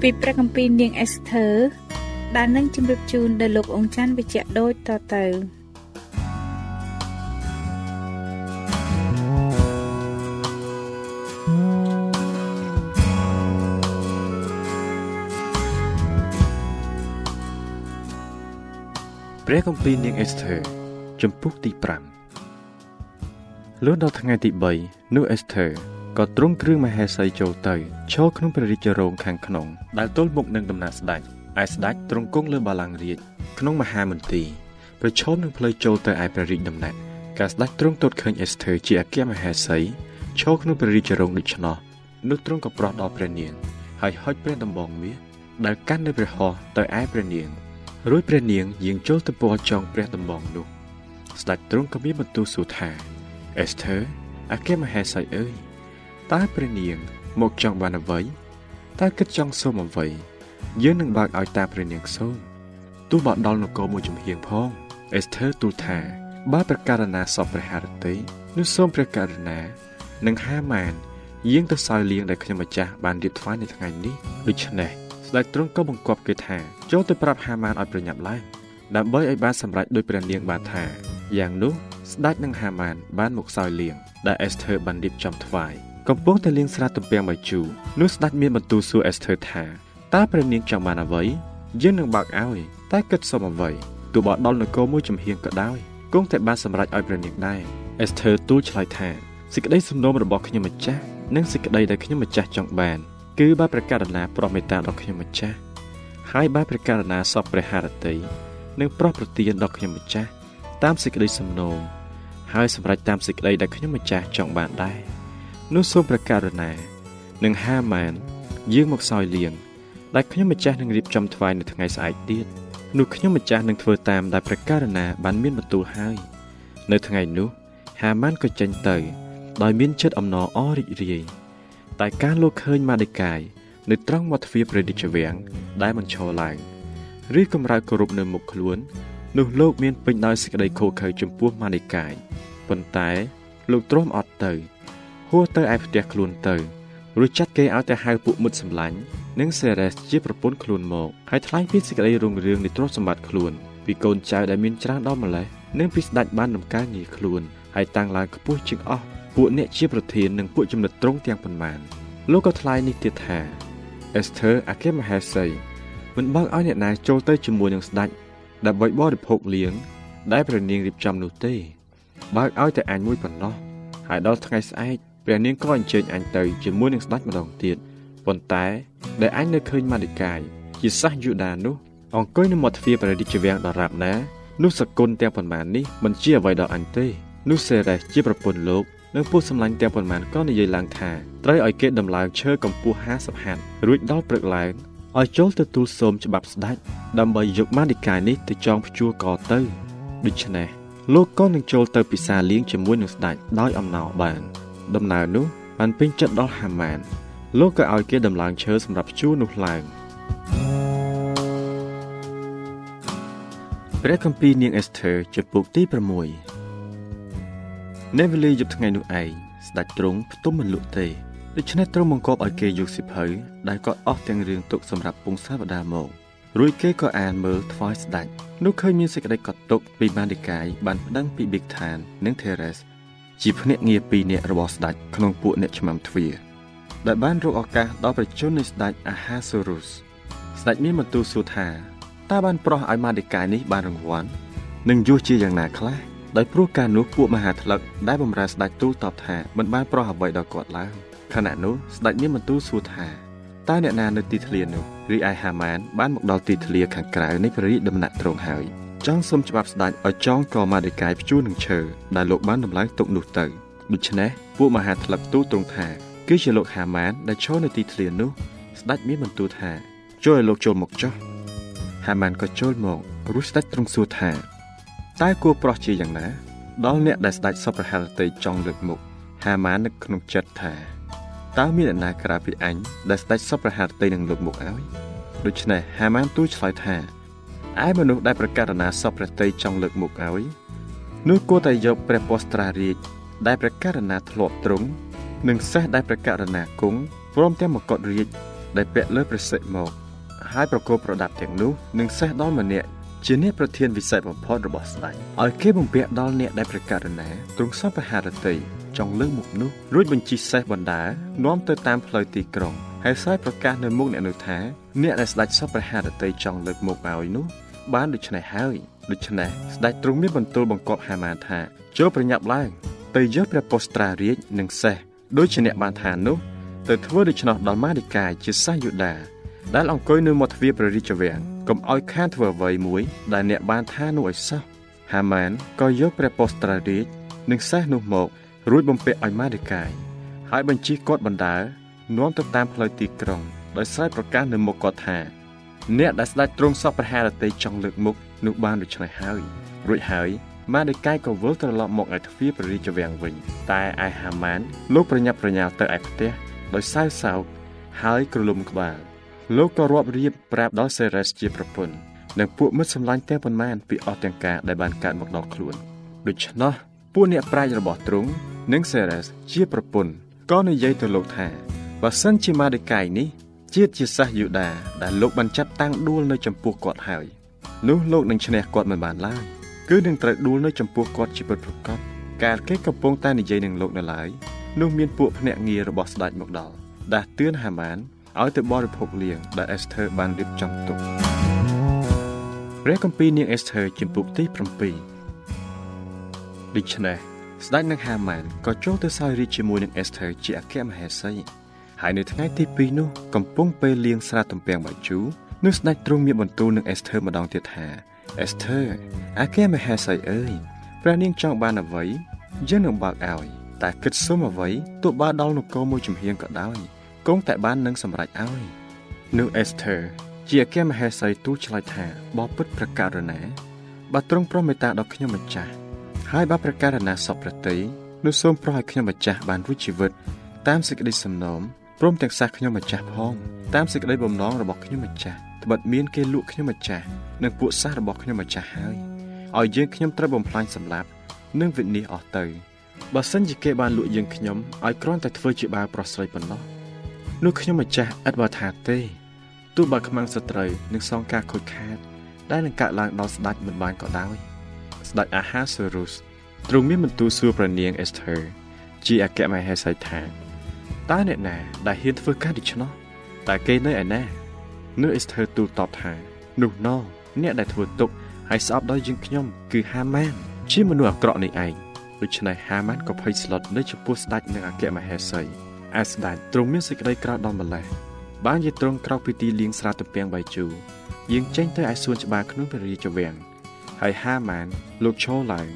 ពីព្រះគម្ពីរនាងអេសធើដែលនឹងជម្រាបជូនដល់លោកអង្ចាន់វិជ្ជៈដូចតទៅព្រះគម្ពីរនាងអេសធើជំពូកទី5លុះដល់ថ្ងៃទី3នោះអេសធើ ក៏ទ្រង់គ្រឿងមហេសីចូលទៅឈរក្នុងព្រះរាជរោងខាងក្នុងដែលទល់មុខនឹងដំណាក់ស្ដេចឯស្ដេចទ្រង់គង់លើបល្ល័ង្ករាជក្នុងមហាមន្ទីរប្រឈមនឹងផ្លូវចូលទៅឯព្រះរាជដំណាក់កាលស្ដេចទ្រង់ទតឃើញអេសធើជាអគ្គមហេសីឈរក្នុងព្រះរាជរោងដូច្នោះនោះទ្រង់ក៏ប្រោះដល់ព្រះនាងហើយហុចព្រះដំបងមាសដែលកាន់នៅព្រះហស្ថទៅឯព្រះនាងរួចព្រះនាងយាងចូលទៅពាល់ចងព្រះដំបងនោះស្ដេចទ្រង់ក៏មានបន្ទូលសួរថាអេសធើអគ្គមហេសីអើយ តើព្រះនាង មកចង់បានអ្វីតើគិតចង់សូមអ្វីយើងនឹងបើកឲ្យតាព្រះនាងសូមទោះបើដល់នគរមួយចំហៀងផងអេសធើទូលថាបើប្រការណាសពព្រះハរតីនោះសូមព្រះករុណានឹងហាម៉ានយាងទៅសោយលៀងដែលខ្ញុំម្ចាស់បានរៀបថ្វាយនៅថ្ងៃនេះដូច្នេះស្ដេចទ្រង់ក៏បង្គាប់គេថាចូលទៅប្រាប់ហាម៉ានឲ្យប្រញាប់ឡើងដើម្បីឲ្យបានសម្រេចដោយព្រះនាងបានថាយ៉ាងនោះស្ដេចនិងហាម៉ានបានមកសោយលៀងដែលអេសធើបានរៀបចំថ្វាយ កំពុងតែលាងស្រាទំពាំងបាយជូរនោះស្ដេចមានបន្ទូលសួរអេសធើថាតើព្រះនាងចង់បានអ្វីយើងនឹងបើកឲ្យតែគិតសុំអ្វីទោះបើដល់នគរមួយចំហៀងក៏ដោយគង់តែបានសម្រេចឲ្យព្រះនាងដែរអេសធើទូលឆ្លើយថាសេចក្តីសំណូមរបស់ខ្ញុំម្ចាស់និងសេចក្តីដែលខ្ញុំម្ចាស់ចង់បាន គឺបើព្រះករណាប្រោះមេត្តាដល់ខ្ញុំម្ចាស់ហើយបើព្រះករណាសពព្រះハរតីនិងប្រោះប្រទានដល់ខ្ញុំម្ចាស់តាមសេចក្តីសំណូមហើយសម្រេចតាមសេចក្តីដែលខ្ញុំម្ចាស់ចង់បានដែរ នោះសូមព្រះករណានិងហាម៉ានយើងមកសោយលៀងដែលខ្ញុំម្ចាស់នឹងរៀបចំថ្វាយនៅថ្ងៃស្អែកទៀតនោះខ្ញុំម្ចាស់នឹងធ្វើតាមដែលព្រះករណាបានមានបន្ទូលហើយនៅថ្ងៃនោះហាម៉ានក៏ចេញទៅ ដោយមានចិត្តអំណរអរីករាយតែការលោកឃើញម៉ាឌីកាយនៅត្រង់មាត់ទ្វារព្រះរាជវាំងដែលមិនឈរឡើងឬកម្រើកគោរពនៅមុខខ្លួន នោះលោកមានពេញដោយសេចក្តីខូខើចំពោះម៉ាឌីកាយប៉ុន្តែ លោកទ្រាំអត់ទៅ ហួសទៅឯផ្ទះខ្លួនទៅរួចចាត់គេឲ្យទៅហៅពួកមុតសម្លាញ់និងសេរ៉េសជាប្រពន្ធខ្លួនមកហើយថ្លែងពីសេចក្តីរុងរឿងនៃទ្រព្យសម្បត្តិខ្លួនពីកូនចៅដែលមានច្រើនដល់ម្លេះនិងពីស្ដេចបានដំណើរងារខ្លួនហើយតាំងឡើងខ្ពស់ជាងអស់ពួកអ្នកជាប្រធាននិងពួកចំណិតត្រង់ទាំងប៉ុន្មានលោកក៏ថ្លែងនេះទៀតថាអេសធើអាគេមហេសីមិនបើកឲ្យអ្នកណាចូលទៅជាមួយនឹងស្ដេចដើម្បីបរិភោគលៀងដែលព្រះនាងរៀបចំនោះទេបើកឲ្យតែអញមួយប៉ុណ្ណោះហើយដល់ថ្ងៃស្អែក ព្រះនាងក៏អញ្ជើញអញទៅជាមួយនឹងស្ដេចម្ដងទៀតប៉ុន្តែដែលអញនៅឃើញម៉ាឌីកាយជាសាសយូដានោះអង្គុយនៅមាត់ទ្វារព្រះរាជវាំងដរាបណានោះសគុណទាំងប៉ុន្មាននេះមិនជាអ្វីដល់អញទេនោះសេរ៉េសជាប្រពន្ធលោកនិងពួកសម្លាញ់ទាំងប៉ុន្មានក៏និយាយឡើងថាត្រូវឲ្យគេដំឡើងឈើកម្ពស់50ហត្ថរួចដល់ព្រឹកឡើងឲ្យចូលទៅទូលសូមច្បាប់ស្ដេចដើម្បីយកម៉ាឌីកាយនេះទៅចងព្យួរកទៅដូច្នេះលោកក៏នឹងចូលទៅពិសាលៀងជាមួយនឹងស្ដេចដោយអំណោបាន ដំណើរនោះបានពេញចិត្តដល់ហាម៉ាន លោកក៏ឲ្យគេដំឡើងឈើសម្រាប់ព្យួរនោះឡើងព្រះគម្ពីរនាងអេសធើជំពូកទី6នៅវេលាយប់ថ្ងៃនោះឯងស្ដេចទ្រង់ផ្ទុំមិនលក់ទេដូច្នេះទ្រង់បង្គាប់ឲ្យគេយកសិភៅដែលគាត់អស់ទាំងរឿងទុកសម្រាប់ពងសាវតាមករួចគេក៏អានមើលថ្វាយស្ដេចនោះឃើញមានសេចក្តីកត់ទុកពីបានឌិកាយបានប្តឹងពីប៊ីកថាន និងថេរ៉េស ជាភ្នាក់ងារពីរនាក់របស់ស្ដេចក្នុងពួកអ្នកឆ្មាំទ្វារដែលបានរកឱកាសដល់ប្រជជននៃស្ដេចអាហាសូរុសស្ដេចមានបន្ទូលសួរថាតើបានប្រោះឲ្យម៉ាឌីកាយនេះបានរង្វាន់និងយុះជាយ៉ាងណាខ្លះដោយព្រោះការនោះពួកមហាថ្លឹកដែលបម្រើស្ដេចទូលតបថាមិនបានប្រោះអ្វីដល់គាត់ឡើយខណៈនោះស្ដេចមានបន្ទូលសួរថាតើអ្នកណានៅទីធ្លានោះរីឯហាម៉ានបានមកដល់ទីធ្លាខាងក្រៅនៃព្រះរាជដំណាក់ទ្រង់ហើយ ចង់សុំច្បាប់ស្ដេចឲ្យចងកម៉ាឌីកាយព្យួរនឹងឈើដែលលោកបានដំឡើងទុកនោះទៅដូច្នេះពួកមហាថ្លឹកទូលទ្រង់ថាគឺជាលោកហាម៉ានដែលឈរនៅទីធ្លានោះស្ដេចមានបន្ទូលថាជួយឲ្យលោកចូលមកចុះហាម៉ានក៏ចូលមករួចស្ដេចទ្រង់សួរថាតើគួរប្រោះជាយ៉ាងណាដល់អ្នកដែលស្ដេចសពរហរតីចង់លើកមុខហាម៉ាននឹកក្នុងចិត្តថាតើមានអ្នកណាក្រៅពីអញដែលស្ដេចសពរហរតីនឹងលើកមុខឲ្យដូច្នេះហាម៉ានទូលឆ្លើយថា ឯមនុស្សដែលប្រកាសណាសពព្រះតីចង់លើកមុខឲ្យនោះគួរតែយកព្រះពស្ត្រារាជដែលប្រកាសណាធ្លាប់ទ្រង់និងសេះដែលប្រកាសណាគង់ព្រមទាំងមកុដរាជដែលពាក់លើព្រះសិទ្ធមកហើយប្រកបប្រដាប់ទាំងនោះនឹងសេះដល់ម្នាក់ជាអ្នកប្រធានវិសេសបំផុតរបស់ស្ដេចឲ្យគេបំពាក់ដល់អ្នកដែលប្រកាសណាទ្រង់សពហារតីចង់លើកមុខនោះរួចបញ្ជីសេះបណ្ដានាំទៅតាមផ្លូវទីក្រុងហើយស្រែកប្រកាសនៅមុខអ្នកនោះថាអ្នកដែលស្ដេចសពហារតីចង់លើកមុខឲ្យនោះ បានដូច្នេះហើយដូច្នេះស្ដេចទ្រង់មានបន្ទូលបង្គាប់ហាម៉ានថាចូលប្រញាប់ឡើង ទៅយកព្រះពុស្ត្រារាជនិងសេះដូចជាអ្នកបានថានោះទៅធ្វើដូច្នោះដល់ម៉ាឌីកាយជាសាសយូដាដែលអង្គុយនៅមាត់ទ្វារព្រះរាជវាំងកុំឲ្យខានធ្វើអ្វីមួយ ដែលអ្នកបានថានោះឲ្យសោះហាម៉ានក៏យកព្រះពុស្ត្រារាជនិងសេះនោះមក រួចបំពាក់ឲ្យម៉ាឌីកាយហើយបញ្ជាគាត់បណ្ដើនាំទៅតាមផ្លូវទីក្រុងដោយស្រែកប្រកាសនៅមុខគាត់ថា អ្នកដែលស្ដេចទ្រង់សពប្រហារតីចង់លើកមុខនោះបានដូច្នេះហើយរួចហើយម៉ាឌីកាយក៏វិលត្រឡប់មកឯទ្វារព្រះរាជវាំងវិញ តែឯហាម៉ាន លោកប្រញាប់ប្រញាល់ទៅឯផ្ទះដោយសៅសោកហើយក្រលុំក្បាលលោកក៏រាប់រៀបប្រាប់ដល់សេរ៉េសជាប្រពន្ធនិងពួកមិត្តសម្លាញ់ទាំងប៉ុន្មានពីអស់ទាំងការដែលបានកើតមកដល់ខ្លួនដូច្នោះពួកអ្នកប្រាជ្ញរបស់ទ្រង់និងសេរ៉េសជាប្រពន្ធក៏និយាយទៅលោកថាបើសិនជាម៉ាឌីកាយនេះ ជាតិជាសាសយូដាដែលលោកបានចាត់តាំងដួលនៅចំពោះគាត់ហើយនោះលោកនឹងឈ្នះគាត់មិនបានឡើយគឺនឹងត្រូវដួលនៅចំពោះគាត់ជាពិតប្រាកដកាលគេកំពុងតែនិយាយនឹងលោកនៅឡើយនោះមានពួកភ្នាក់ងាររបស់ស្ដេចមកដល់ដាស់តឿនហាម៉ានឲ្យទៅបរិភោគលៀងដែលអេសធើបានរៀបចំទុកព្រះគម្ពីរនាងអេសធើជំពូកទី7ដូច្នេះស្ដេចនឹងហាម៉ានក៏ចូលទៅសោយរាជជាមួយនឹងអេសធើជាអគ្គមហេសី ហើយនៅថ្ងៃទី2នោះកំពុងពេលលៀងស្រាទំពាំងបាយជូរនោះស្ដេចទ្រង់មានបន្ទូលនឹងអេសធើម្ដងទៀតថាអេសធើអគ្គមហេសីអើយព្រះនាងចង់បានអ្វីយើងនឹងបើកឲ្យតែគិតសុំអ្វីទោះបើដល់នគរមួយជំហៀងក៏ដោយគង់តែបាននឹងសម្រេចឲ្យនោះអេសធើជាអគ្គមហេសីទូលឆ្លើយថាបបពុតប្រកាសរណាបើទ្រង់ប្រមេត្តាដល់ខ្ញុំម្ចាស់ហើយបើប្រកាសរណាសពប្រតិនោះសូមប្រោះឲ្យខ្ញុំម្ចាស់បានរួចជីវិតតាមសេចក្តីសំណូម ព្រមទាំងសះខ្ញុំម្ចាស់ផងតាមសេចក្តីបំណងរបស់ខ្ញុំម្ចាស់ត្បិតមានគេលក់ខ្ញុំម្ចាស់និងពួកសះរបស់ខ្ញុំម្ចាស់ហើយឲ្យយើងខ្ញុំត្រូវបំផ្លាញសម្លាប់និងវិនិច្ឆ័យអស់ទៅបើសិនជាគេបានលក់យើងខ្ញុំឲ្យគ្រាន់តែធ្វើជាបាវប្រុសស្រីប៉ុណ្ណោះនោះខ្ញុំម្ចាស់ឥតបើថាទេទោះបើខ្មាំងសត្រូវនឹងសងការខូចខាត ដែលនឹងកើតឡើងដល់ស្ដេចមិនបានក៏ដោយស្ដេចអាហាសូរុសទ្រង់មានបន្ទូលសួរព្រះនាងអេសធើជាអគ្គមហេសីថា តើអ្នកណាដែលហ៊ានធ្វើការដូច្នោះតើគេនៅឯណានោះអេសធើទូលតបថានោះណោអ្នកដែលធ្វើទុកហើយស្អប់ដល់យើងខ្ញុំគឺហាម៉ានជាមនុស្សអាក្រក់នេះឯងដូច្នេះហាម៉ានក៏ភ័យស្លុតនៅចំពោះស្ដេចនិងអគ្គមហេសីឯស្ដេចទ្រង់មានសេចក្តីក្រោធដល់ម្លេះបានជាទ្រង់ក្រោកពីទីលាងស្រាទំពាំងបាយជូរយាងចេញទៅឯសួនច្បារក្នុងព្រះរាជវាំងហើយហាម៉ានលោកឈរឡើង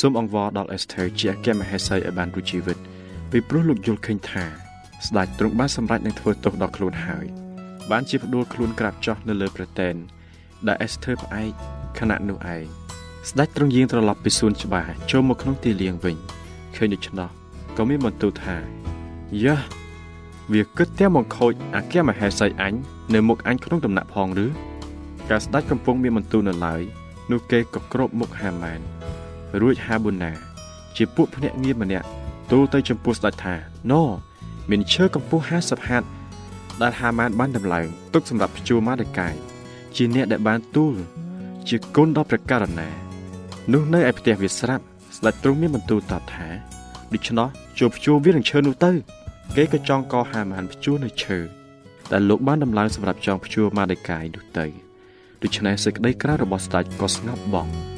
សូមអង្វរដល់អេសធើជាអគ្គមហេសីឲ្យបានរួចជីវិតពីព្រោះលោកយល់ឃើញថា ស្ដេចទ្រង់បានសម្រេចនឹងធ្វើទោសដល់ខ្លួនហើយ បានជាផ្ដួលខ្លួនក្រាបចុះនៅលើប្រតេនដែលអេសធើផ្អែកខណៈនោះឯងស្ដេចទ្រង់យាងត្រឡប់ពីសួនច្បារចូលមកក្នុងទីលាងវិញឃើញដូច្នោះក៏មានបន្ទូលថាយ៉ាវាគិតតែមកខូចអាគាមហេសីអញនៅមុខអញក្នុងដំណាក់ផងឬកាលស្ដេចកំពុងមានបន្ទូលនៅឡើយនោះគេក៏គ្របមុខហាម៉ានរួចហាប៊ូណា ជាពួកភ្នាក់ងារម្នាក់ទូលទៅចំពោះស្ដេចថាណ មានឈើកម្ពស់50ហត្ថដែលហាម៉ានបានដំឡើងទុកសម្រាប់ភ្ជួរម៉ាដេកាយជាអ្នកដែលបានទូល ជាគុណដល់ព្រះករណានោះនៅឯផ្ទះវាស្រាប់ស្ដេចទ្រង់មានបន្ទូលតបថាដូច្នោះជួបភ្ជួរវានឹងឈើនោះទៅ គេក៏ចងកហាម៉ានភ្ជួរនៅឈើដែលលោកបានដំឡើងសម្រាប់ចងភ្ជួរម៉ាដេកាយនោះទៅដូច្នេះសេចក្តីក្រៅរបស់ស្ដេចក៏ស្ងប់បង់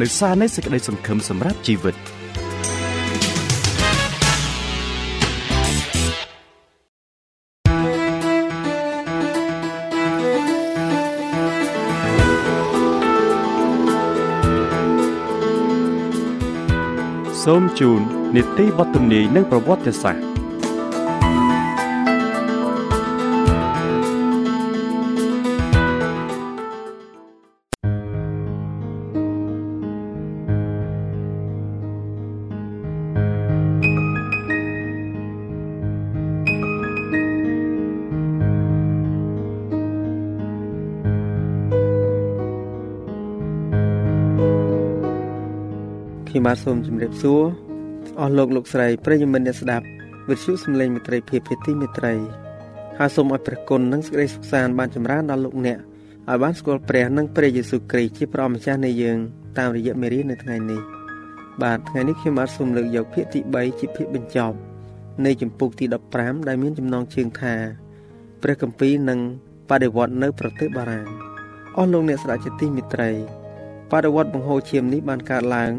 នៅសារនៃសេចក្តីសង្ឃឹមសម្រាប់ជីវិត។សូមជូននីតិបទទំនាយនិងប្រវត្តិសាស្ត្រ បាទសូមជម្រាបសួរអស់លោកលោកស្រីប្រិយមិត្តអ្នកស្ដាប់វិទ្យុសំឡេងមិត្តភាពភាទីមិត្តហើយសូមឲ្យព្រះគុណនិងសេចក្តីសុខសាន្តបានចម្រើនដល់លោកអ្នកឲ្យបានស្គាល់ព្រះនិងព្រះយេស៊ូវគ្រីស្ទជាព្រះម្ចាស់នៃយើងតាមរយៈមេរៀននៅថ្ងៃនេះបាទថ្ងៃនេះខ្ញុំបាទសូមលើកយកភាគទី3ជាភាគបញ្ចប់នៃចម្ពោះទី15ដែលមានចំណងជើងថាព្រះគម្ពីរនិងបដិវត្តនៅប្រទេសបារាំងអស់លោកអ្នកស្ដាប់ជាទីមេត្រីបដិវត្តបង្ហូរឈាមនេះបានកើតឡើង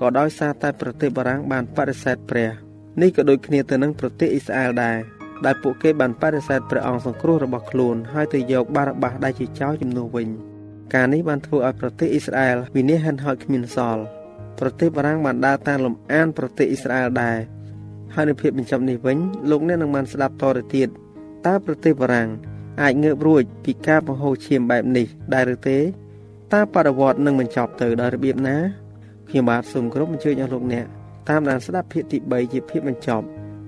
ក៏ដោយសារតែប្រទេសបារាំងបានបដិសេធព្រះនេះក៏ដូចគ្នាទៅនឹងប្រទេសអ៊ីស្រាអែលដែរដែលពួកគេបានបដិសេធព្រះអង្គសង្គ្រោះរបស់ខ្លួនហើយទៅយកបារបាសដែលជាចៅជំនួសវិញការនេះបានធ្វើឲ្យប្រទេសអ៊ីស្រាអែលវិនិច្ឆ័យហិនហោចគ្មានសល់ប្រទេសបារាំងបានដើរតាមលំអានប្រទេសអ៊ីស្រាអែលដែរហើយនៅភាពបញ្ចប់នេះវិញលោកអ្នកនឹងបានស្ដាប់តទៅទៀតតើប្រទេសបារាំងអាចងើបរួចពីការបង្ហូរឈាមបែបនេះដែរឬទេតើបរិវត្តនឹងបញ្ចប់ទៅដោយរបៀបណា ខ្ញុំបាទសូមគោរពអញ្ជើញអស់លោកអ្នកតាមដានស្ដាប់ភាគទី3ជាភាគបញ្ចប់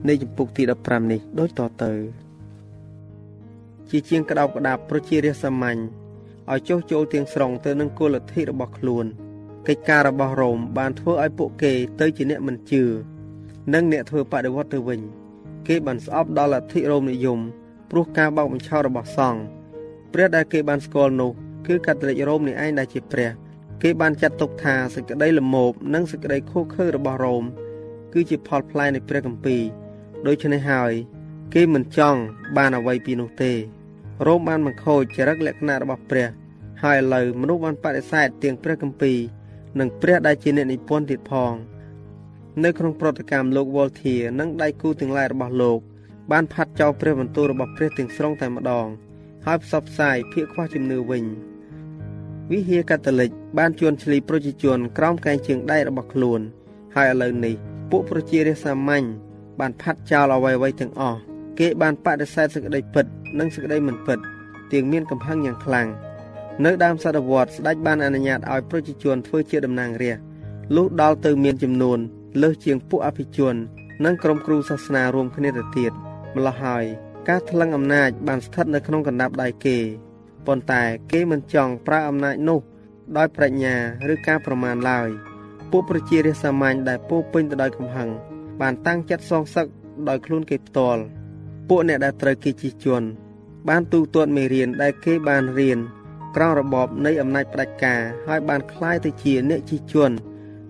នៃចម្ពោះទី15នេះដូចតទៅជាជាងក្តោបក្តាប់ប្រជារាស្ត្រសាមញ្ញឲ្យចុះចូលទាំងស្រុងទៅនឹងគោលលទ្ធិរបស់ខ្លួនកិច្ចការរបស់រ៉ូមបានធ្វើឲ្យពួកគេទៅជាអ្នកមិនជឿនិងអ្នកធ្វើបដិវត្តទៅវិញ គេបានស្អប់ដល់លទ្ធិរ៉ូមនិយមព្រោះការបោកបញ្ឆោតរបស់សង្ឃព្រះដែលគេបានស្គាល់នោះគឺកាតូលិករ៉ូមនេះឯងដែលជាព្រះ គេបានចាត់ទុកថាសេចក្តីល្មោបនិងសេចក្តីខុសខើរបស់រ៉ូមគឺជាផលផ្លែនៃព្រះគម្ពីរដូច្នេះហើយ គេមិនចង់បានអ្វីពីនោះទេរ៉ូមបានបង្ខូចចរិតលក្ខណៈរបស់ព្រះ ហើយឥឡូវមនុស្សបានបដិសេធទាំងព្រះគម្ពីរនិងព្រះដែលជាអ្នកនិពន្ធទៀតផង នៅក្នុងប្រតិកម្មលោកវ៉លធានិងដៃគូទាំងឡាយរបស់លោក បានផាត់ចោលព្រះបន្ទូលរបស់ព្រះទាំងស្រុងតែម្ដង ហើយផ្សព្វផ្សាយភាកខ្វះជំនឿវិញ វិហារកាតូលិកបានជួនឆ្លីប្រជាជនក្រោមកែងជើងដៃរបស់ខ្លួន ហើយឥឡូវនេះពួកប្រជារាស្ត្រសាមញ្ញបានផាត់ចោលអ្វីៗទាំងអស់គេបានបដិសេធសេចក្តីពិត និងសេចក្តីមិនពិតទាំងមានកំហឹងយ៉ាងខ្លាំងនៅដើមសតវត្សស្ដេចបានអនុញ្ញាតឲ្យប្រជាជនធ្វើជាតំណាងរាស្ត្រលុះដល់ទៅមានចំនួន លើសជាងពួកអភិជន និងក្រុមគ្រូសាសនារួមគ្នាទៅទៀតម្ល៉េះហើយការថ្លឹងអំណាចបានស្ថិតនៅក្នុងកណ្ដាប់ដៃគេ ប៉ុន្តែគេមិនចង់ប្រើអំណាចនោះដោយប្រាជ្ញាឬការប្រមាណឡើយពួកប្រជារាស្ត្រសាមញ្ញដែលពោពេញទៅដោយកំហឹងបានតាំងចិត្តសងសឹកដោយខ្លួនគេផ្ទាល់ពួកអ្នកដែលត្រូវគេជិះជាន់បានទូទាត់មេរៀនដែលគេបានរៀនក្រោមរបបនៃអំណាចផ្ដាច់ការហើយបានคล้ายទៅជាអ្នកជិះជាន់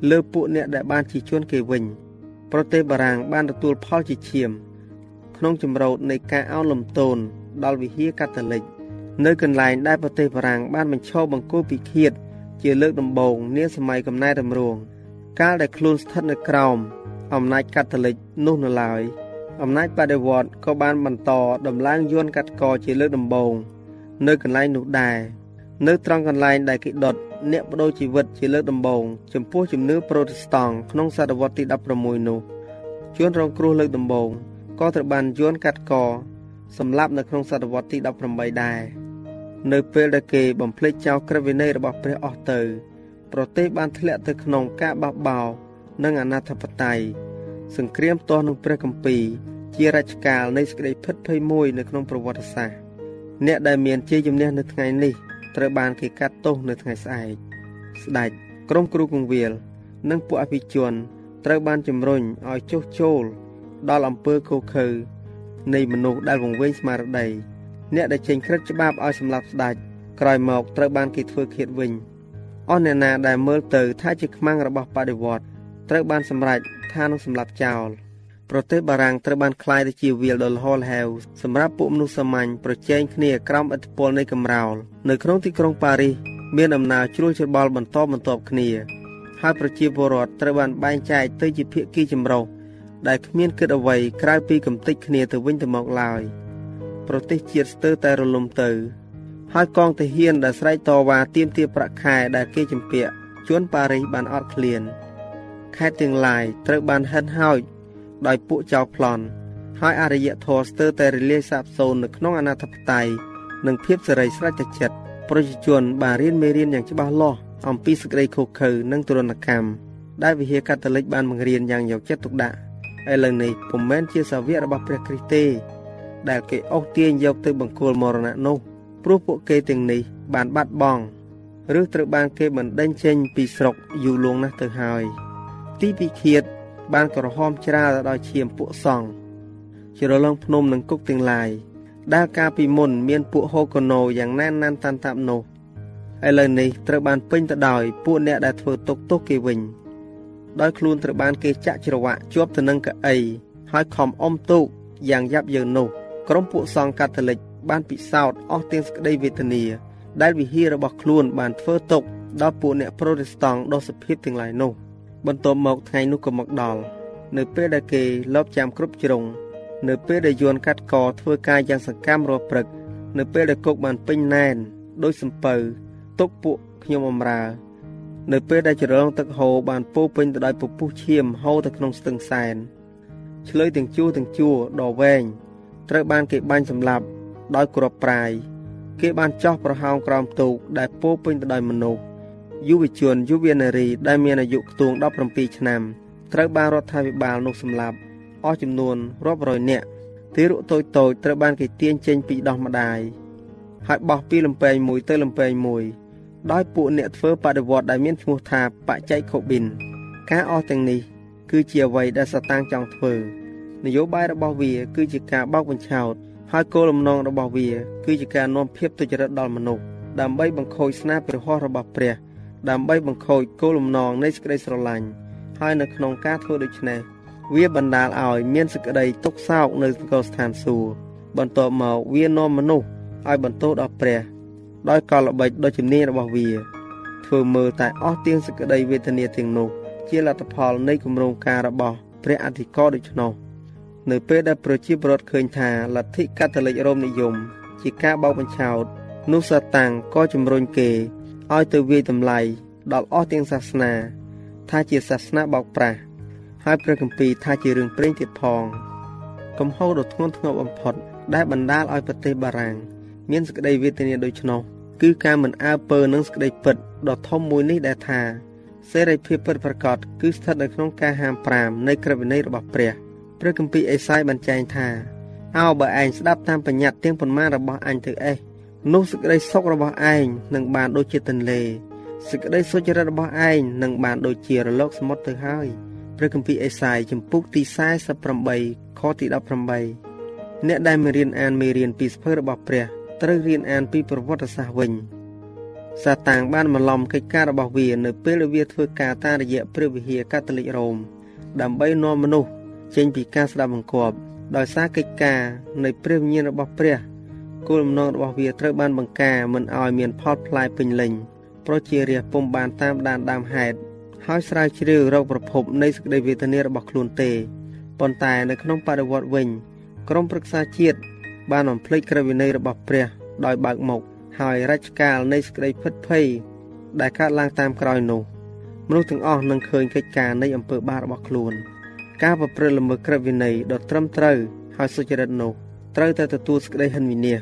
លើពួកអ្នកដែលបានជិះជាន់គេវិញ ប្រទេសបារាំងបានទទួលផលជាឈាម ក្នុងចម្រោតនៃការអោនលំទោនដល់វិហារកាតូលិក នៅកន្លែងដែលប្រទេសបារាំងបានបញ្ឈប់បង្គោលពិឃាតជាលើកដំបូងនាសម័យកំណែតម្រង់កាលដែលខ្លួនស្ថិតនៅក្រោមអំណាចកាតូលិកនោះនៅឡើយអំណាចបដិវត្តក៏បានបន្តដំឡើងយួនកាត់កជាលើកដំបូងនៅកន្លែងនោះដែរនៅត្រង់កន្លែងដែលគេដុតអ្នកបដូរជីវិតជាលើកដំបូងចំពោះជំនឿប្រូតេស្តង់ក្នុងសតវត្សទី16នោះជួនរងគ្រោះលើកដំបូងក៏ត្រូវបានយួនកាត់កសម្លាប់នៅក្នុងសតវត្សទី18ដែរ នៅពេលដែលគេបំភ្លេចចោលក្រឹតវិន័យរបស់ព្រះអស់ទៅ ប្រទេសបានធ្លាក់ទៅក្នុងការបះបោរនិងអនាធបត័យសង្គ្រាមទាស់នឹងព្រះគម្ពីរជារជ្ជកាលនៃសេចក្តីភិតភ័យមួយនៅក្នុងប្រវត្តិសាស្ត្រអ្នកដែលមានជ័យជំនះនៅថ្ងៃនេះត្រូវបានគេកាត់ទោសនៅថ្ងៃស្អែកស្ដេចក្រុមគ្រូគង្វាល និងពួកអភិជនត្រូវបានជំរុញឲ្យចុះចូល ដល់អំពើខុសខើនៃមនុស្សដែលវង្វេងស្មារតី អ្នកដែលចេញក្រឹតច្បាប់ឲ្យសម្លាប់ស្ដេចក្រោយមកត្រូវបានគេធ្វើឃាតវិញអស់អ្នកណាដែលមើលទៅថាជាខ្មាំងរបស់បដិវត្តត្រូវបានសម្រេចថានឹងសម្លាប់ចោលប្រទេសបារាំងត្រូវបានក្លាយទៅជាវាលដ៏លហលហែវសម្រាប់ពួកមនុស្សសាមញ្ញប្រជែងគ្នាក្រោមឥទ្ធិពលនៃកំរោលនៅក្នុងទីក្រុងប៉ារីសមានដំណើរជ្រួលច្របល់បន្តបន្ទាប់គ្នាហើយប្រជាពលរដ្ឋត្រូវបានបែងចែកទៅជាភាគីចម្រុះដែលគ្មានគិតអ្វីក្រៅពីកំទេចគ្នាទៅវិញទៅមកឡើយ។ ប្រទេសជាតិស្ទើរតែរលំទៅ ហើយកងទាហានដែលស្រែកតវ៉ាទាមទារប្រាក់ខែដែលគេជំពាក់ជួនប៉ារីសបានអត់ឃ្លានខេត្តទាំងឡាយត្រូវបានហិនហោចដោយពួកចៅប្លន់ហើយអរិយធម៌ស្ទើរតែរលាយសាបសូន្យនៅក្នុងអនាធិបតេយ្យនិងភាពសេរីស្រេចតែចិត្តប្រជាជនបានរៀនមេរៀនយ៉ាងច្បាស់លាស់អំពីសេចក្តីខុសខើនិងទរណកម្មដែលវិហារកាតូលិកបានបង្រៀនយ៉ាងយកចិត្តទុកដាក់ឥឡូវនេះពុំមែនជាសាវករបស់ព្រះគ្រីស្ទទេ ដែលគេអូសទាញយកទៅបង្គោលមរណៈនោះព្រោះពួកគេទាំងនេះបានបាត់បង់ឬត្រូវបានគេបណ្ដេញចេញពីស្រុកយូរលង់ណាស់ទៅហើយ ទីពិឃាត បានក្រហមច្រាលដោយឈាមពួកសង្ឃជ្រលងភ្នំនិងគុកទាំងឡាយដែលកាលពីមុនមានពួកហូកូណូយ៉ាងណែនណានតាន់តាប់នោះឥឡូវនេះត្រូវបានពេញទៅដោយពួកអ្នកដែលធ្វើទុកទោសគេវិញដោយខ្លួនត្រូវបានគេចាក់ច្រវាក់ជាប់ទៅនឹងកៅអីហើយខំអុំទូកយ៉ាងយ៉ាប់យ៉ឺននោះ ក្រុមពួកសង្ឃកាតូលិកបានពិសោធន៍អស់ទាំងសេចក្តីវេទនា ដែលវិហាររបស់ខ្លួនបានធ្វើទុកដល់ពួកអ្នកប្រូតេស្តង់ដ៏សុភាពទាំងឡាយនោះ បន្ទាប់មកថ្ងៃនោះក៏មកដល់នៅពេលដែលគេលបចាំគ្រប់ជ្រុងនៅពេលដែលយួនកាត់កធ្វើការយ៉ាងសកម្មរាល់ព្រឹក នៅពេលដែលគុកបានពេញណែនដោយសំពៅទុកពួកខ្ញុំអំរើនៅពេលដែលជ្រលងទឹកហូរបានពោពេញទៅដោយពពុះឈាមហូរទៅក្នុងស្ទឹងសែនឆ្លើយទាំងជួរទាំងជួរដ៏វែង ត្រូវបានគេបាញ់សម្លាប់ដោយគ្រាប់ប្រាយគេបានចោះប្រហោងក្រោមទូកដែលពោពេញទៅដោយមនុស្សយុវជនយុវនារីដែលមានអាយុខ្ទង់17ឆ្នាំត្រូវបានរដ្ឋាភិបាលនោះសម្លាប់អស់ចំនួនរាប់រយនាក់ទារកតូចតូចត្រូវបានគេទាញចេញពីដោះម្ដាយហើយបោះពីលំពែងមួយទៅលំពែងមួយដោយពួកអ្នកធ្វើបដិវត្តដែលមានឈ្មោះថាបច្ចេកខូប៊ីន ការអស់ទាំងនេះគឺជាអ្វីដែលសតាំងចង់ធ្វើ នយោបាយរបស់វា គឺជាការបោកបញ្ឆោតហើយគោលបំណងរបស់វា គឺជាការនាំភាពទុច្ចរិតដល់មនុស្សដើម្បីបង្ខូចស្នាព្រះហស្ថរបស់ព្រះ ដើម្បីបង្ខូចគោលបំណងនៃសេចក្តីស្រឡាញ់ហើយនៅក្នុងការធ្វើដូច្នេះវាបណ្ដាលឲ្យមានសេចក្តីទុក្ខសោកនៅកស្ថានសួគ៌បន្ទាប់មកវានាំមនុស្សឲ្យបន្ទោសដល់ព្រះ ដោយកលល្បិចដ៏ជំនាញរបស់វា ធ្វើមើលតែអស់ទៀងសេចក្តីវេទនាទាំងនោះ ជាលទ្ធផលនៃគម្រោងការរបស់ព្រះអធិការដូច្នោះ នៅពេលដែលប្រជាពលរដ្ឋឃើញថាលទ្ធិកាតូលិករ៉ូមនិយម ជាការបោកបញ្ឆោតនោះសាតាំងក៏ជំរុញគេឲ្យទៅវាយតម្លៃដល់អស់ទាំងសាសនា ថាជាសាសនាបោកប្រាស់ហើយព្រះគម្ពីរថាជារឿងព្រេងទៀតផងកំហុសដ៏ធ្ងន់ធ្ងរបំផុត ដែលបណ្ដាលឲ្យប្រទេសបារាំងមានសេចក្តីវេទនាដូច្នោះគឺការមិនអើពើនឹងសេចក្តីពិតដ៏ធំមួយនេះដែលថាសេរីភាពពិតប្រាកដគឺស្ថិតនៅក្នុងការហាម5នៃក្រឹតវិន័យរបស់ព្រះ ព្រះគម្ពីរអេសាយបានចែងថាអោបើឯងស្ដាប់តាមបញ្ញត្តិទាំងប៉ុន្មានរបស់អញទៅអេះនោះសេចក្តីសុខរបស់ឯងនឹងបានដូចជាទន្លេសេចក្តីសុចរិតរបស់ឯងនឹងបានដូចជារលកសមុទ្រទៅហើយព្រះគម្ពីរអេសាយចំពុកទី48ខទី18អ្នកដែលមិនរៀនអានមេរៀនពីសភៅរបស់ព្រះត្រូវរៀនអានពីប្រវត្តិសាស្ត្រវិញសាតាំងបានបន្លំកិច្ចការរបស់វា នៅពេលវាធ្វើការតាមរយៈព្រះវិហារកាតូលិករ៉ូមដើម្បីនាំមនុស្ស ចេញពីការស្ដាប់បង្គាប់ដោយសារកិច្ចការនៃព្រះវិញ្ញាណរបស់ព្រះគោលបំណងរបស់វាត្រូវបានបង្ការមិនឲ្យមានផលផ្លែពេញលេញប្រជារាស្ត្រពុំបានតាមដានដើមហេតុហហើយស្រាវជ្រាវរកប្រភពនៃសេចក្តីវេទនារបស់ខ្លួនទេប៉ុន្តែនៅក្នុងបរិវត្តវិញក្រមប្រឹក្សាជាតិបានបំភ្លេចក្រឹតវិន័យរបស់ព្រះដោយបើកមុខហើយរជ្ជកាលនៃសេចក្តីភិតភ័យដែលកើតឡើងតាមក្រោយនោះមនុស្សទាំងអស់នឹងឃើញកិច្ចការនៃអំពើបាបរបស់ខ្លួន ការប្រព្រឹត្តល្មើសក្រឹតវិន័យដ៏ត្រឹមត្រូវហើយសុចរិតនោះត្រូវតែទទួលសេចក្តីហិនវិនាស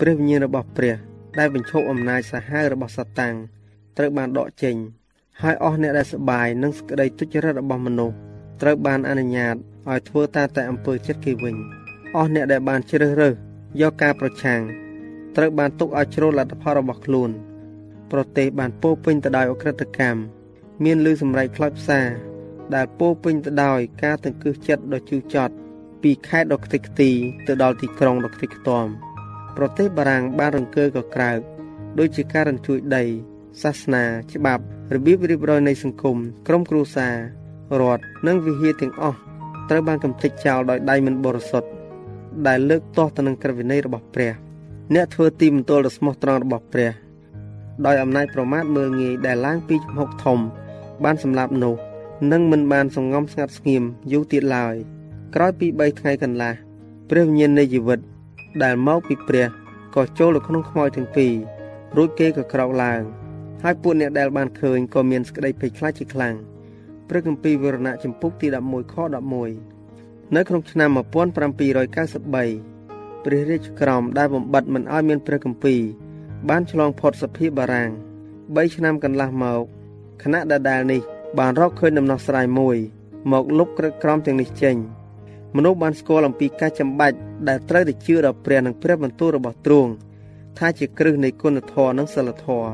ព្រះវិញ្ញាណរបស់ព្រះ ដែលបញ្ឈប់អំណាចសាហាវរបស់សាតាំងត្រូវបានដកចេញ ហើយអស់អ្នកដែលសបាយនឹងសេចក្តីទុច្ចរិតរបស់មនុស្សត្រូវបានអនុញ្ញាតឲ្យធ្វើតាមតែអំពើចិត្តគេវិញអស់អ្នកដែលបានជ្រើសរើសយកការប្រឆាំងត្រូវបានទុកឲ្យជ្រុលលទ្ធផលរបស់ខ្លួន ប្រទេសបានពោពេញទៅដោយអក្រិតកម្មមានលឺសម្រែកខ្លោចផ្សា ដែលពោពេញទៅដោយការទង្គឹះចិត្តដ៏ជូរចត់ពីខេត្តដ៏ខ្ទេចខ្ទីទៅដល់ទីក្រុងដ៏ខ្ទេចខ្ទាំប្រទេសបារាំងបានរង្គើកក្រើកដូចជាការរញ្ជួយដីសាសនាច្បាប់របៀបរៀបរយនៃសង្គមក្រុមគ្រួសាររដ្ឋនិងវិហារទាំងអស់ត្រូវបានកំទេចចោលដោយដៃមិនបរិសុទ្ធដែលលើកទាស់ទៅនឹងក្រឹតវិន័យរបស់ព្រះ អ្នកធ្វើទីមន្ទលដ៏ស្មោះត្រង់របស់ព្រះ ដោយអំណាចប្រមាថមើលងាយដែលឡើងពីជំហុកធំ បានសម្លាប់នោះ នឹងមិនបានសងំស្ងាត់ស្ងៀមយូរទៀតឡើយក្រោយពី3ថ្ងៃកន្លះព្រះវិញ្ញាណនៃជីវិត ដែលមកពីព្រះក៏ចូលទៅក្នុងខ្មោចទាំងពីររួចគេក៏ក្រោកឡើង ហើយពួកអ្នកដែលបានឃើញក៏មានសេចក្តីភ័យខ្លាចជាខ្លាំងព្រះគម្ពីរវរណៈចំពុកទី11ខ11នៅក្នុងឆ្នាំ1793ព្រះរាជក្រមដែលបំបត្តិមិនឲ្យមានព្រះគម្ពីរបានឆ្លងផុតសភាបារាំង3ឆ្នាំកន្លះមកគណៈដដែលនេះ បានរកឃើញដំណោះស្រាយមួយ មកលុបក្រឹតក្រមទាំងនេះចេញមនុស្សបានស្គាល់អំពីការចាំបាច់ដែលត្រូវតែជឿដល់ព្រះនិងព្រះបន្ទូលរបស់ទ្រង់ថាជាគ្រឹះនៃគុណធម៌និងសិលធម៌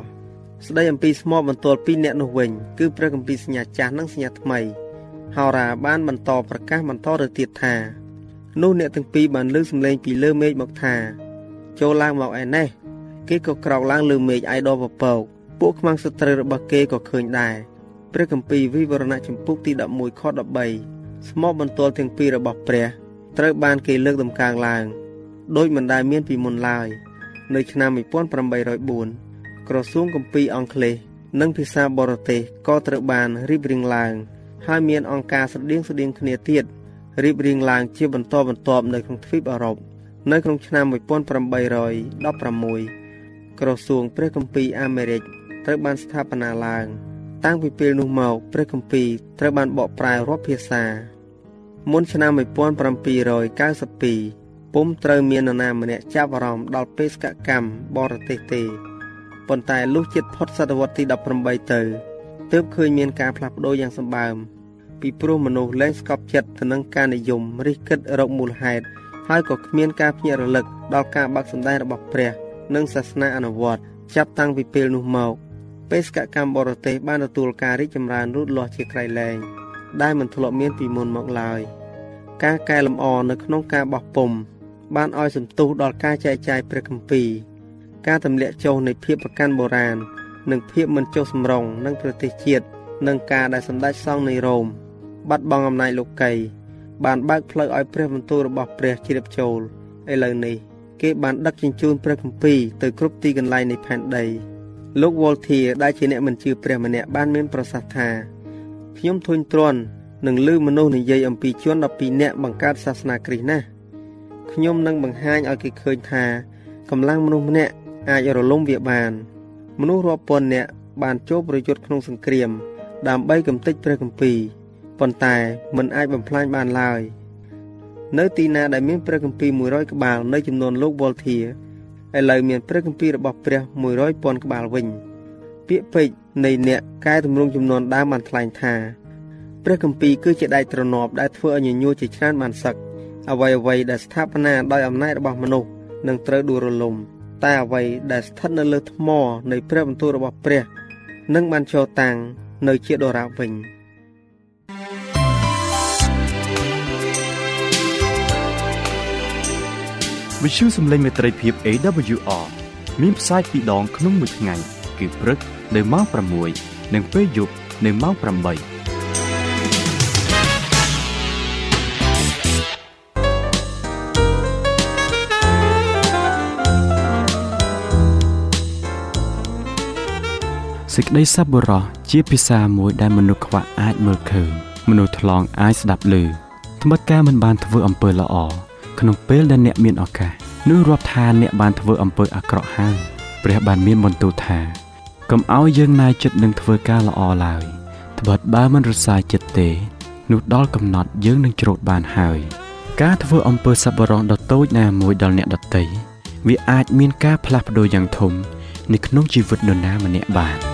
ស្ដីអំពីស្មោបន្ទាល់ពីអ្នកនោះវិញគឺព្រះគម្ពីរសញ្ញាចាស់និងសញ្ញាថ្មីហោរាបានបន្តប្រកាសបន្តទៅទៀតថានោះអ្នកទាំងពីរបានលើសំឡេងពីលើមេឃមកថាចូលឡើងមកឯនេះគេក៏ក្រោកឡើងលើមេឃឯដពពកពួកខ្មាំងសត្រូវរបស់គេក៏ឃើញដែរ ព្រះគម្ពីរវិវរណៈចំពុកទី11ខ13ស្មោបន្ទាល់ទាំងពីររបស់ព្រះត្រូវបានគេលើកតម្កើងឡើងដោយមិនដែលមានពីមុនឡើយនៅឆ្នាំ1804ក្រសួងគម្ពីរអង់គ្លេសនិងភាសាបរទេសក៏ត្រូវបានរៀបរៀងឡើង ហើយមានអង្គការស្រដៀងស្រដៀងគ្នាទៀតរៀបរៀងឡើងជាបន្តបន្ទាប់នៅក្នុងទ្វីបអឺរ៉ុបនៅក្នុងឆ្នាំ1816ក្រសួងព្រះគម្ពីរអាមេរិកត្រូវបានស្ថាបនាឡើង តាំងពីពេលនោះមកព្រះគម្ពីរត្រូវបានបកប្រែរាប់ភាសា មុនឆ្នាំ1792ពុំត្រូវមាននរណាម្នាក់ចាប់អារម្មណ៍ដល់បេសកកម្មបរទេសទេប៉ុន្តែលុះជិតផុតសតវត្សទី18ទៅទើបឃើញមានការផ្លាស់ប្ដូរយ៉ាងសម្បើមពីព្រោះមនុស្សលែងស្កប់ចិត្តទៅនឹងការនិយមរិះគិតរកមូលហេតុហើយក៏គ្មានការភ្ញាក់រលឹកដល់ការបាក់សម្ដែងរបស់ព្រះ និងសាសនាអនុវត្តចាប់តាំងពីពេលនោះមក បេសកកម្មបរទេសបានទទួលការរីកចម្រើនលូតលាស់ជាក្រៃលែងដែលមិនធ្លាប់មានពីមុនមកឡើយការកែលម្អនៅក្នុងការបោះពុំបានឲ្យសន្ទុះដល់ការចែកចាយព្រះគម្ពីរការទម្លាក់ចុះនៃភាពប្រកាន់បុរាណនិងភាពមិនចុះសម្រុងនឹងប្រទេសជាតិនិងការដែលសម្ដេចសង្ឃនៃរ៉ូមបាត់បង់អំណាចលោកីបានបើកផ្លូវឲ្យព្រះបន្ទូលរបស់ព្រះជ្រាបចូលឥឡូវនេះ គេបានដឹកជញ្ជូនព្រះគម្ពីរទៅគ្រប់ទីកន្លែងនៃផែនដី លោកវ៉លធាដែលជាអ្នកមិនជឿព្រះម្នាក់បានមានប្រសាសន៍ថាខ្ញុំធុញទ្រាន់នឹងឮមនុស្សនិយាយអំពីជន12នាក់បង្កើតសាសនាគ្រីស្ទណាស់ខ្ញុំនឹងបង្ហាញឲ្យគេឃើញថាកម្លាំងមនុស្សម្នាក់អាចរលំវាបាន មនុស្សរាប់ពាន់នាក់បានចូលប្រយុទ្ធក្នុងសង្គ្រាម ដើម្បីកំទេចព្រះគម្ពីរប៉ុន្តែមិនអាចបំផ្លាញបានឡើយនៅទីណាដែលមានព្រះគម្ពីរ100ក្បាលនៅចំនួនលោកវ៉លធា ឥឡូវមានព្រះគម្ពីររបស់ព្រះ100ពាន់ក្បាលវិញ ពាក្យពេចន៍នៃអ្នកកែតម្រង់ចំនួនដើមបានថ្លែងថាព្រះគម្ពីរគឺជាដែកទ្រនាប់ដែលធ្វើឲ្យញញួរជាច្រើនបានសឹកអ្វីអ្វីដែលស្ថាបនាដោយអំណាចរបស់មនុស្សនឹងត្រូវដួលរលំ តែអ្វីដែលស្ថិតនៅលើថ្មនៃព្រះបន្ទូលរបស់ព្រះនឹងបានចូលតាំងនៅជាដរាបវិញ វិទ្យុសំឡេងមេត្រីភាព AWR មានផ្សាយពីរដងក្នុងមួយថ្ងៃ គឺព្រឹកនៅម៉ោង6និងពេលយប់នៅម៉ោង8សសេចក្តីសប្បុរសជាភាសាមួយដែលមនុស្សខ្វះអាចមើលឃើញមនុស្សថ្លង់អាចស្ដាប់ឮថ្មិតការមិនបានធ្វើអំពើល្អ ក្នុងពេលដែលអ្នកមានឱកាសនោះរាប់ថាអ្នកបានធ្វើអំពើអាក្រក់ហើយព្រះបានមានបន្ទូលថាកុំឲ្យយើងណាយចិត្តនឹងធ្វើការល្អឡើយត្បិតបើមិនរសាយចិត្តទេនោះដល់កំណត់យើងនឹងច្រូតបានហើយការធ្វើអំពើសប្បុរសដ៏តូចណាមួយដល់អ្នកដទៃវាអាចមានការផ្លាស់ប្ដូរយ៉ាងធំនៅក្នុងជីវិតនរណាម្នាក់បាន